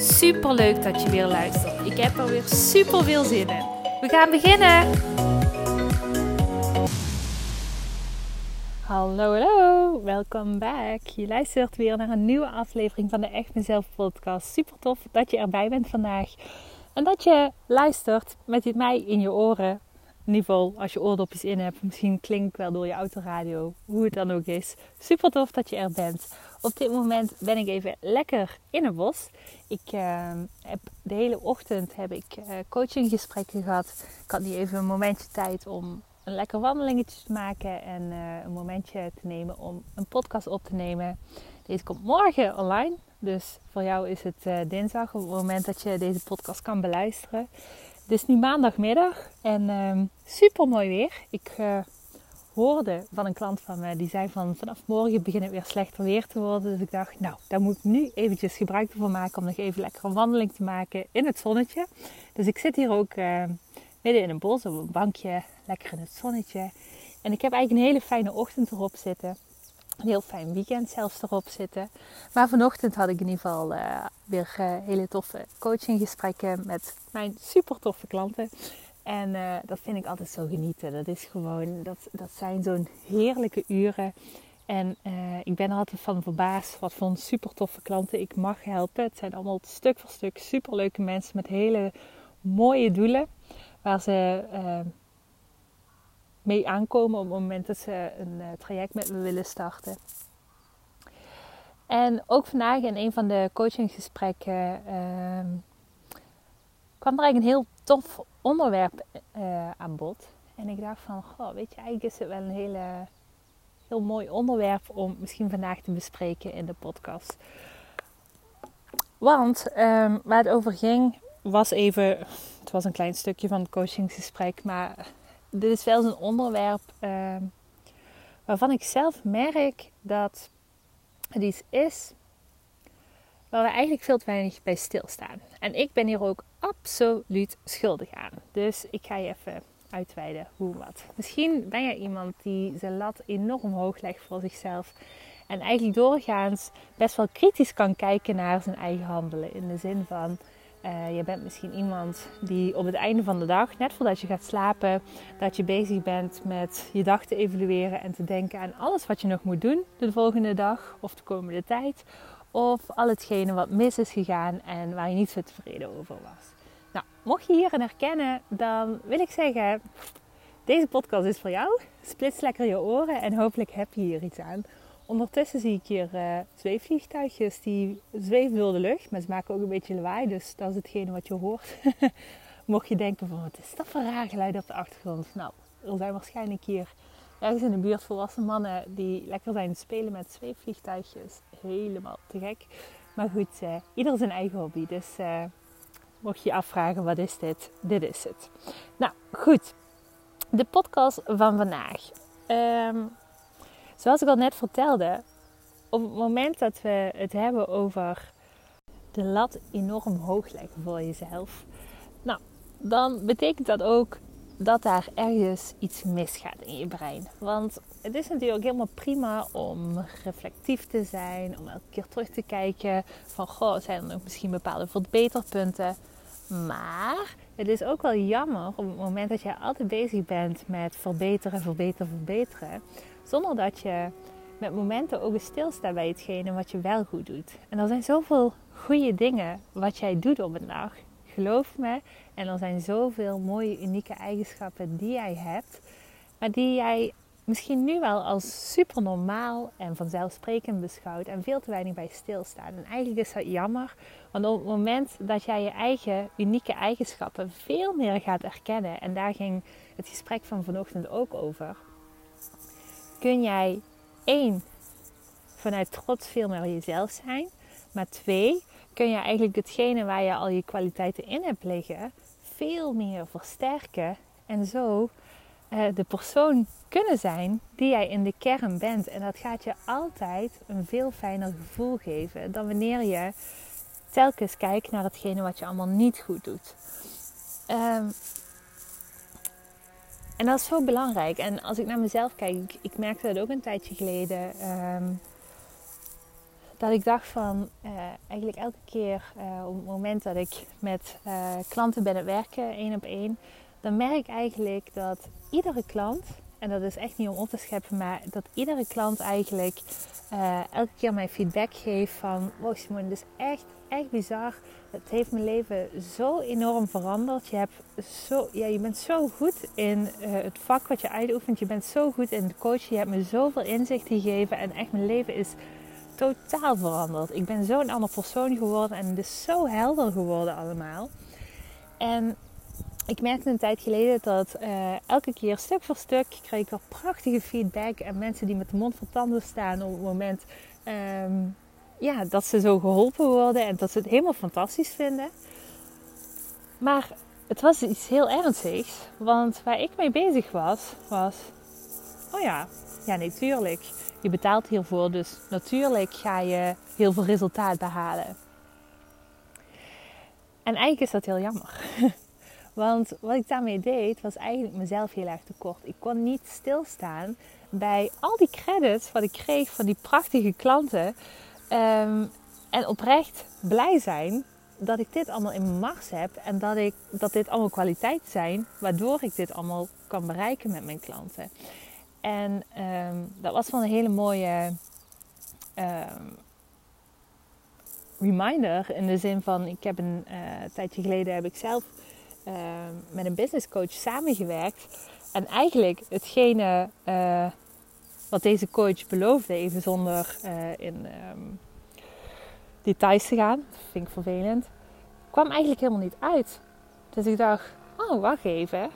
Super leuk dat je weer luistert. Ik heb er weer super veel zin in. We gaan beginnen. Hallo, hallo. Welkom back. Je luistert weer naar een nieuwe aflevering van de Echt Mezelf podcast. Super tof dat je erbij bent vandaag. En dat je luistert met mij in je oren. In ieder geval als je oordopjes in hebt. Misschien klinkt wel door je autoradio. Hoe het dan ook is. Super tof dat je er bent. Op dit moment ben ik even lekker in het bos. Ik uh, heb de hele ochtend heb ik uh, coachinggesprekken gehad. Ik had niet even een momentje tijd om een lekker wandelingetje te maken en uh, een momentje te nemen om een podcast op te nemen. Deze komt morgen online, dus voor jou is het dinsdag op het moment dat je deze podcast kan beluisteren. Het is nu maandagmiddag en ehm, super mooi weer. Ik hoorde van een klant van me. Die zei van vanaf morgen begint het weer slechter weer te worden. Dus ik dacht, nou, daar moet ik nu eventjes gebruik van maken om nog even lekker een wandeling te maken in het zonnetje. Dus ik zit hier ook uh, midden in een bos op een bankje, lekker in het zonnetje. En ik heb eigenlijk een hele fijne ochtend erop zitten. Een heel fijn weekend zelfs erop zitten. Maar vanochtend had ik in ieder geval uh, weer uh, hele toffe coachinggesprekken met mijn super toffe klanten. En uh, dat vind ik altijd zo genieten. Dat is gewoon, dat, dat zijn zo'n heerlijke uren. En uh, ik ben er altijd van verbaasd wat voor super toffe klanten ik mag helpen. Het zijn allemaal stuk voor stuk super leuke mensen met hele mooie doelen. Waar ze uh, mee aankomen op het moment dat ze een traject met me willen starten. En ook vandaag in een van de coachinggesprekken ehm, kwam er eigenlijk een heel tof onderwerp uh, aan bod. En ik dacht van, goh, weet je, eigenlijk is het wel een hele, heel mooi onderwerp om misschien vandaag te bespreken in de podcast. Want um, waar het over ging, was even, het was een klein stukje van het coachingsgesprek, maar dit is wel een onderwerp uh, waarvan ik zelf merk dat het iets is waar we eigenlijk veel te weinig bij stilstaan. En ik ben hier ook absoluut schuldig aan. Dus ik ga je even uitweiden hoe wat. Misschien ben je iemand die zijn lat enorm hoog legt voor zichzelf. En eigenlijk doorgaans best wel kritisch kan kijken naar zijn eigen handelen. In de zin van, uh, je bent misschien iemand die op het einde van de dag, net voordat je gaat slapen, dat je bezig bent met je dag te evalueren en te denken aan alles wat je nog moet doen de volgende dag of de komende tijd. Of al hetgene wat mis is gegaan en waar je niet zo tevreden over was. Nou, mocht je hierin herkennen, dan wil ik zeggen: deze podcast is voor jou. Splits lekker je oren en hopelijk heb je hier iets aan. Ondertussen zie ik hier uh, zweefvliegtuigjes die zweven door de lucht, maar ze maken ook een beetje lawaai, dus dat is hetgene wat je hoort. Mocht je denken van wat is dat voor raar geluid op de achtergrond? Nou, er zijn waarschijnlijk hier ergens in de buurt volwassen mannen die lekker zijn spelen met zweefvliegtuigjes. Helemaal te gek. Maar goed, uh, ieder zijn eigen hobby. Dus uh, mocht je je afvragen, wat is dit? Dit is het. Nou, goed. De podcast van vandaag. Um, zoals ik al net vertelde, op het moment dat we het hebben over de lat enorm hoog leggen voor jezelf. Nou, dan betekent dat ook dat daar ergens iets misgaat in je brein. Want het is natuurlijk helemaal prima om reflectief te zijn, om elke keer terug te kijken van goh, zijn er nog misschien bepaalde verbeterpunten. Maar het is ook wel jammer op het moment dat je altijd bezig bent met verbeteren, verbeteren, verbeteren, zonder dat je met momenten ook eens stilstaat bij hetgene wat je wel goed doet. En er zijn zoveel goede dingen wat jij doet op een dag geloof me. En er zijn zoveel mooie, unieke eigenschappen die jij hebt. Maar die jij misschien nu wel als super normaal en vanzelfsprekend beschouwt. En veel te weinig bij stilstaat. En eigenlijk is dat jammer. Want op het moment dat jij je eigen unieke eigenschappen veel meer gaat erkennen. En daar ging het gesprek van vanochtend ook over. Kun jij één, vanuit trots veel meer jezelf zijn. Maar twee, kun je eigenlijk hetgene waar je al je kwaliteiten in hebt liggen, veel meer versterken. En zo uh, de persoon kunnen zijn die jij in de kern bent. En dat gaat je altijd een veel fijner gevoel geven dan wanneer je telkens kijkt naar hetgene wat je allemaal niet goed doet. Um, en dat is zo belangrijk. En als ik naar mezelf kijk, ik, merkte dat ook een tijdje geleden. Um, dat ik dacht van uh, eigenlijk elke keer uh, op het moment dat ik met uh, klanten ben het werken, één op één, dan merk ik eigenlijk dat iedere klant, en dat is echt niet om op te scheppen, maar dat iedere klant eigenlijk elke keer mij feedback geeft van wow Simone, dit is echt, echt bizar. Het heeft mijn leven zo enorm veranderd. Je, hebt zo, ja, je bent zo goed in het vak wat je uitoefent. Je bent zo goed in het coachen. Je hebt me zoveel inzicht gegeven. En echt mijn leven is totaal veranderd. Ik ben zo'n ander persoon geworden en het is zo helder geworden allemaal. En ik merkte een tijd geleden dat uh, elke keer stuk voor stuk kreeg ik wel prachtige feedback. En mensen die met de mond vol tanden staan op het moment um, ja, dat ze zo geholpen worden. En dat ze het helemaal fantastisch vinden. Maar het was iets heel ernstigs. Want waar ik mee bezig was, was... Oh ja, ja nee, tuurlijk je betaalt hiervoor, dus natuurlijk ga je heel veel resultaat behalen. En eigenlijk is dat heel jammer. Want wat ik daarmee deed, was eigenlijk mezelf heel erg tekort. Ik kon niet stilstaan bij al die credits wat ik kreeg van die prachtige klanten. Ehm, en oprecht blij zijn dat ik dit allemaal in mijn macht heb. En dat, ik, dat dit allemaal kwaliteiten zijn, waardoor ik dit allemaal kan bereiken met mijn klanten. En ehm, dat was wel een hele mooie ehm, reminder. In de zin van, ik heb een uh, tijdje geleden heb ik zelf ehm, met een business coach samengewerkt. En eigenlijk hetgene uh, wat deze coach beloofde, even zonder uh, in details te gaan, vind ik vervelend, kwam eigenlijk helemaal niet uit. Dus ik dacht, oh wacht even.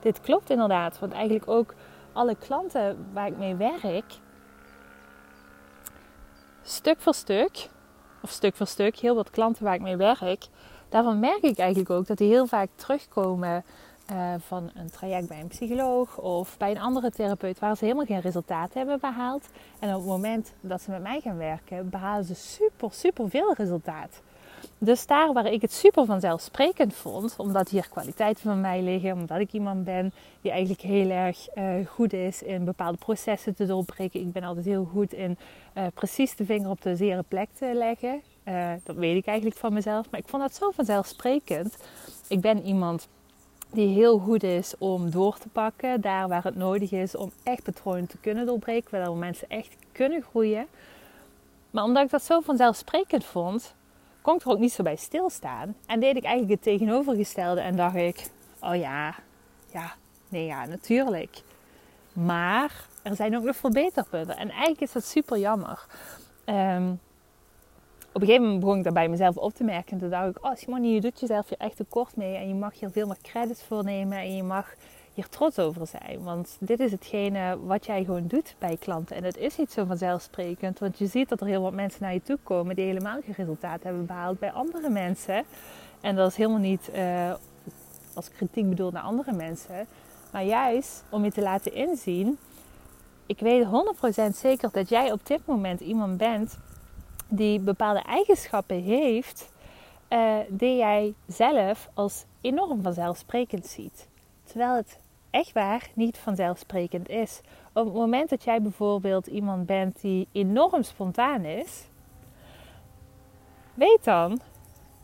Dit klopt inderdaad. Want eigenlijk ook alle klanten waar ik mee werk, stuk voor stuk, of stuk voor stuk, heel wat klanten waar ik mee werk, daarvan merk ik eigenlijk ook dat die heel vaak terugkomen uh, van een traject bij een psycholoog of bij een andere therapeut waar ze helemaal geen resultaat hebben behaald. En op het moment dat ze met mij gaan werken, behalen ze super, super veel resultaat. Dus daar waar ik het super vanzelfsprekend vond, omdat hier kwaliteiten van mij liggen, omdat ik iemand ben die eigenlijk heel erg uh, goed is in bepaalde processen te doorbreken. Ik ben altijd heel goed in uh, precies de vinger op de zere plek te leggen. Uh, dat weet ik eigenlijk van mezelf, maar ik vond dat zo vanzelfsprekend. Ik ben iemand die heel goed is om door te pakken, daar waar het nodig is om echt patronen te kunnen doorbreken, waardoor mensen echt kunnen groeien. Maar omdat ik dat zo vanzelfsprekend vond, kon ik er ook niet zo bij stilstaan. En deed ik eigenlijk het tegenovergestelde en dacht ik, oh ja, ja, nee ja, natuurlijk. Maar er zijn ook nog verbeterpunten. En eigenlijk is dat super jammer. Ehm, op een gegeven moment begon ik dat bij mezelf op te merken. En toen dacht ik, oh Simone, je doet jezelf hier echt tekort mee. En je mag hier veel meer credits voor nemen. En je mag hier trots over zijn. Want dit is hetgene wat jij gewoon doet bij klanten. En het is niet zo vanzelfsprekend. Want je ziet dat er heel wat mensen naar je toe komen die helemaal geen resultaat hebben behaald bij andere mensen. En dat is helemaal niet uh, als kritiek bedoeld naar andere mensen. Maar juist om je te laten inzien. Ik weet 100% zeker dat jij op dit moment iemand bent die bepaalde eigenschappen heeft. Uh, die jij zelf als enorm vanzelfsprekend ziet. Terwijl het echt waar niet vanzelfsprekend is. Op het moment dat jij bijvoorbeeld iemand bent die enorm spontaan is, weet dan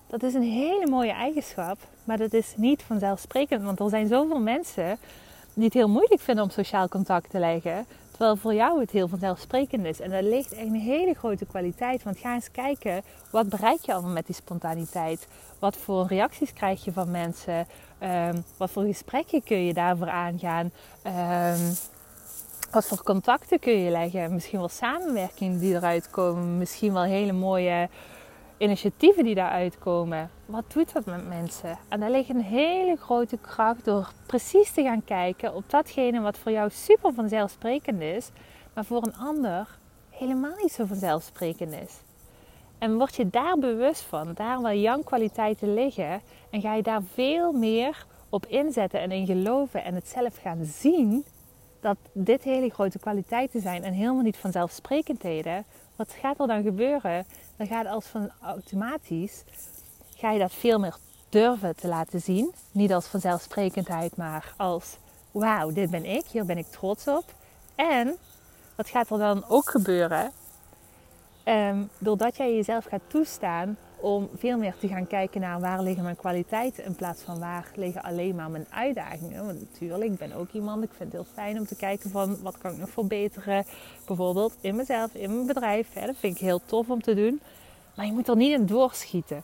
dat is een hele mooie eigenschap, maar dat is niet vanzelfsprekend. Want er zijn zoveel mensen die het heel moeilijk vinden om sociaal contact te leggen. Terwijl voor jou het heel vanzelfsprekend is. En dat ligt echt een hele grote kwaliteit. Want ga eens kijken, wat bereik je allemaal met die spontaniteit? Wat voor reacties krijg je van mensen? Um, wat voor gesprekken kun je daarvoor aangaan? Um, wat voor contacten kun je leggen? Misschien wel samenwerkingen die eruit komen. Misschien wel hele mooie initiatieven die daaruit komen. Wat doet dat met mensen? En daar ligt een hele grote kracht door precies te gaan kijken op datgene wat voor jou super vanzelfsprekend is, maar voor een ander helemaal niet zo vanzelfsprekend is. En word je daar bewust van, daar waar jouw kwaliteiten liggen, en ga je daar veel meer op inzetten en in geloven en het zelf gaan zien dat dit hele grote kwaliteiten zijn en helemaal niet vanzelfsprekendheden. Wat gaat er dan gebeuren? Dan gaat als van automatisch, ga je dat veel meer durven te laten zien. Niet als vanzelfsprekendheid, maar als wauw, dit ben ik, hier ben ik trots op. En wat gaat er dan ook gebeuren? Um, doordat jij jezelf gaat toestaan om veel meer te gaan kijken naar waar liggen mijn kwaliteiten in plaats van waar liggen alleen maar mijn uitdagingen. Want natuurlijk, ik ben ook iemand, ik vind het heel fijn om te kijken van wat kan ik nog verbeteren. Bijvoorbeeld in mezelf, in mijn bedrijf. Dat vind ik heel tof om te doen. Maar je moet er niet in doorschieten.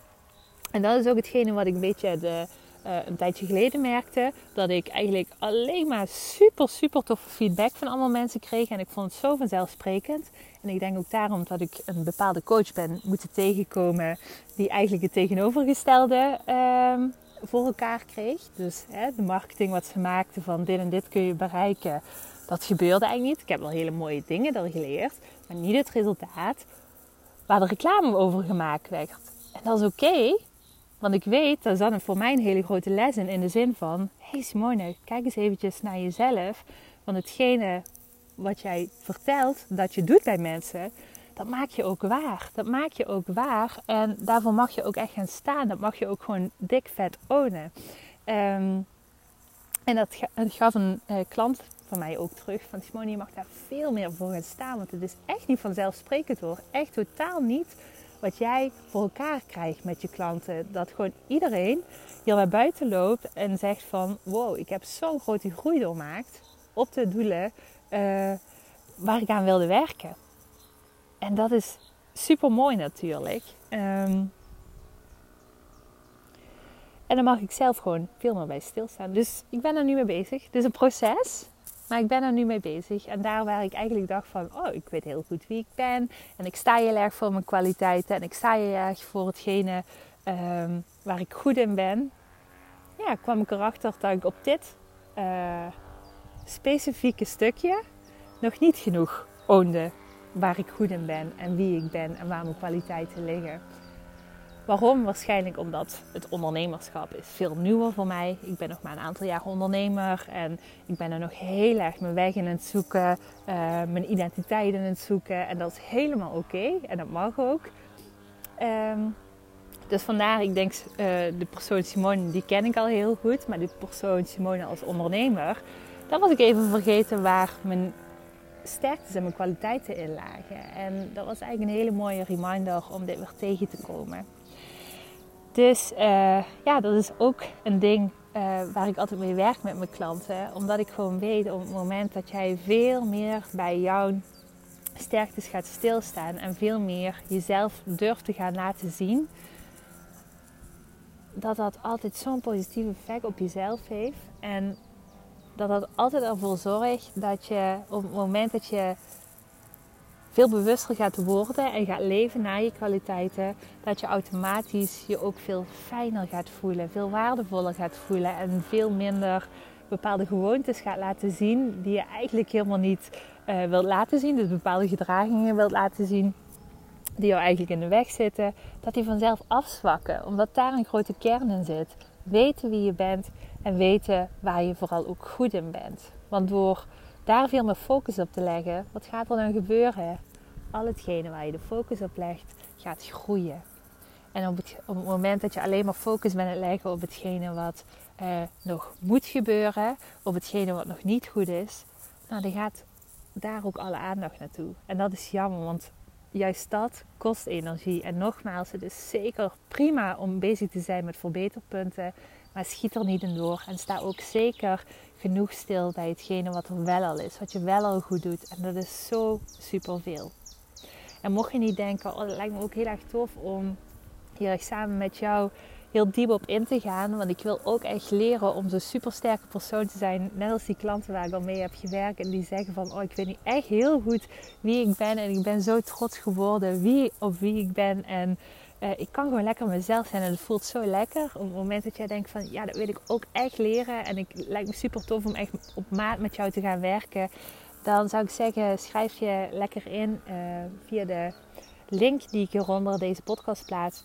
En dat is ook hetgene wat ik een beetje de, uh, een tijdje geleden merkte. Dat ik eigenlijk alleen maar super, super toffe feedback van allemaal mensen kreeg. En ik vond het zo vanzelfsprekend. En ik denk ook daarom dat ik een bepaalde coach ben moeten tegenkomen. Die eigenlijk het tegenovergestelde uh, voor elkaar kreeg. Dus hè, de marketing wat ze maakten van dit en dit kun je bereiken. Dat gebeurde eigenlijk niet. Ik heb wel hele mooie dingen er geleerd. Maar niet het resultaat waar de reclame over gemaakt werd. En dat is oké. Want ik weet, dat is dan voor mij een hele grote les in. De zin van, hey Simone, kijk eens eventjes naar jezelf. Want hetgene wat jij vertelt dat je doet bij mensen, dat maak je ook waar. Dat maak je ook waar. En daarvoor mag je ook echt gaan staan. Dat mag je ook gewoon dik vet ownen. Ehm, en dat, gaf een uh, klant van mij ook terug. Van Simone, je mag daar veel meer voor gaan staan. Want het is echt niet vanzelfsprekend hoor. Echt totaal niet wat jij voor elkaar krijgt met je klanten. Dat gewoon iedereen hier naar buiten loopt en zegt van... Wow, ik heb zo'n grote groei doormaakt op de doelen uh, waar ik aan wilde werken. En dat is super mooi natuurlijk. Um, en dan mag ik zelf gewoon veel meer bij stilstaan. Dus ik ben er nu mee bezig. Het is een proces. Maar ik ben er nu mee bezig. En daar waar ik eigenlijk dacht van, oh, ik weet heel goed wie ik ben. En ik sta heel erg voor mijn kwaliteiten. En ik sta heel erg voor hetgene um, waar ik goed in ben. Ja, kwam ik erachter dat ik op dit uh, specifieke stukje nog niet genoeg oonde waar ik goed in ben en wie ik ben en waar mijn kwaliteiten liggen. Waarom? Waarschijnlijk omdat het ondernemerschap is veel nieuwer voor mij. Ik ben nog maar een aantal jaar ondernemer en ik ben er nog heel erg mijn weg in het zoeken, uh, mijn identiteit in het zoeken. En dat is helemaal oké en dat mag ook. Um, dus vandaar, ik denk, uh, de persoon Simone, die ken ik al heel goed. Maar de persoon Simone als ondernemer, dan was ik even vergeten waar mijn sterktes en mijn kwaliteiten in lagen. En dat was eigenlijk een hele mooie reminder om dit weer tegen te komen. Dus uh, ja, dat is ook een ding uh, waar ik altijd mee werk met mijn klanten. Omdat ik gewoon weet op het moment dat jij veel meer bij jouw sterktes gaat stilstaan en veel meer jezelf durft te gaan laten zien, dat dat altijd zo'n positief effect op jezelf heeft. En dat dat altijd ervoor zorgt dat je op het moment dat je veel bewuster gaat worden en gaat leven naar je kwaliteiten, dat je automatisch je ook veel fijner gaat voelen, veel waardevoller gaat voelen en veel minder bepaalde gewoontes gaat laten zien die je eigenlijk helemaal niet uh, wilt laten zien, dus bepaalde gedragingen wilt laten zien die jou eigenlijk in de weg zitten, dat die vanzelf afzwakken, omdat daar een grote kern in zit. Weten wie je bent en weten waar je vooral ook goed in bent. Want door daar veel meer focus op te leggen, wat gaat er dan gebeuren? Al hetgene waar je de focus op legt, gaat groeien. En op het, op het moment dat je alleen maar focus bent leggen op hetgene wat eh, nog moet gebeuren, op hetgene wat nog niet goed is, nou, dan gaat daar ook alle aandacht naartoe. En dat is jammer, want juist dat kost energie. En nogmaals, het is zeker prima om bezig te zijn met verbeterpunten. Maar schiet er niet in door. En sta ook zeker genoeg stil bij hetgene wat er wel al is. Wat je wel al goed doet. En dat is zo superveel. En mocht je niet denken, oh, dat lijkt me ook heel erg tof om hier samen met jou heel diep op in te gaan. Want ik wil ook echt leren om zo'n supersterke persoon te zijn. Net als die klanten waar ik al mee heb gewerkt. En die zeggen van, oh ik weet niet echt heel goed wie ik ben. En ik ben zo trots geworden wie, op wie ik ben. En uh, ik kan gewoon lekker mezelf zijn. En het voelt zo lekker. Op het moment dat jij denkt van, ja dat wil ik ook echt leren. En het lijkt me super tof om echt op maat met jou te gaan werken. Dan zou ik zeggen, schrijf je lekker in uh, via de link die ik hieronder deze podcast plaats.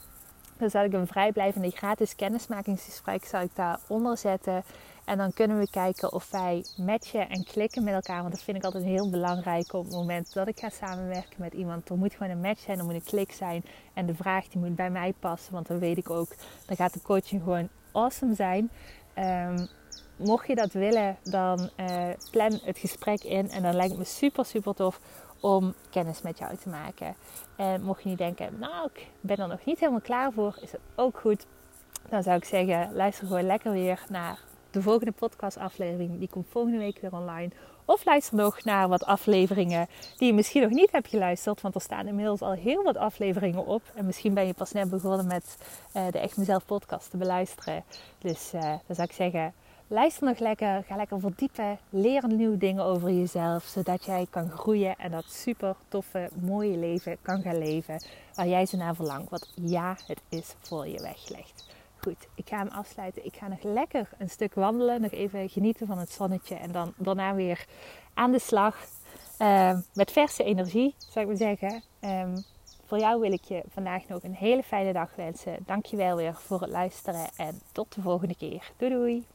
Dan zal ik een vrijblijvende gratis kennismakingsgesprek zal ik daaronder zetten. En dan kunnen we kijken of wij matchen en klikken met elkaar. Want dat vind ik altijd heel belangrijk op het moment dat ik ga samenwerken met iemand. Er moet gewoon een match zijn, er moet een klik zijn. En de vraag die moet bij mij passen. Want dan weet ik ook, dan gaat de coaching gewoon awesome zijn. Um, mocht je dat willen, dan uh, plan het gesprek in. En dan lijkt het me super, super tof om kennis met jou te maken. En mocht je niet denken, nou, ik ben er nog niet helemaal klaar voor, is dat ook goed. Dan zou ik zeggen, luister gewoon lekker weer naar de volgende podcastaflevering. Die komt volgende week weer online. Of luister nog naar wat afleveringen die je misschien nog niet hebt geluisterd. Want er staan inmiddels al heel wat afleveringen op. En misschien ben je pas net begonnen met uh, de Echt Mezelf podcast te beluisteren. Dus uh, dan zou ik zeggen, luister nog lekker. Ga lekker verdiepen. Leer nieuwe dingen over jezelf. Zodat jij kan groeien en dat super toffe, mooie leven kan gaan leven. Waar jij zo naar verlangt. Want ja, het is voor je weggelegd. Goed, ik ga hem afsluiten. Ik ga nog lekker een stuk wandelen. Nog even genieten van het zonnetje. En dan daarna weer aan de slag. Uh, met verse energie, zou ik maar zeggen. Um, voor jou wil ik je vandaag nog een hele fijne dag wensen. Dankjewel weer voor het luisteren. En tot de volgende keer. Doei doei!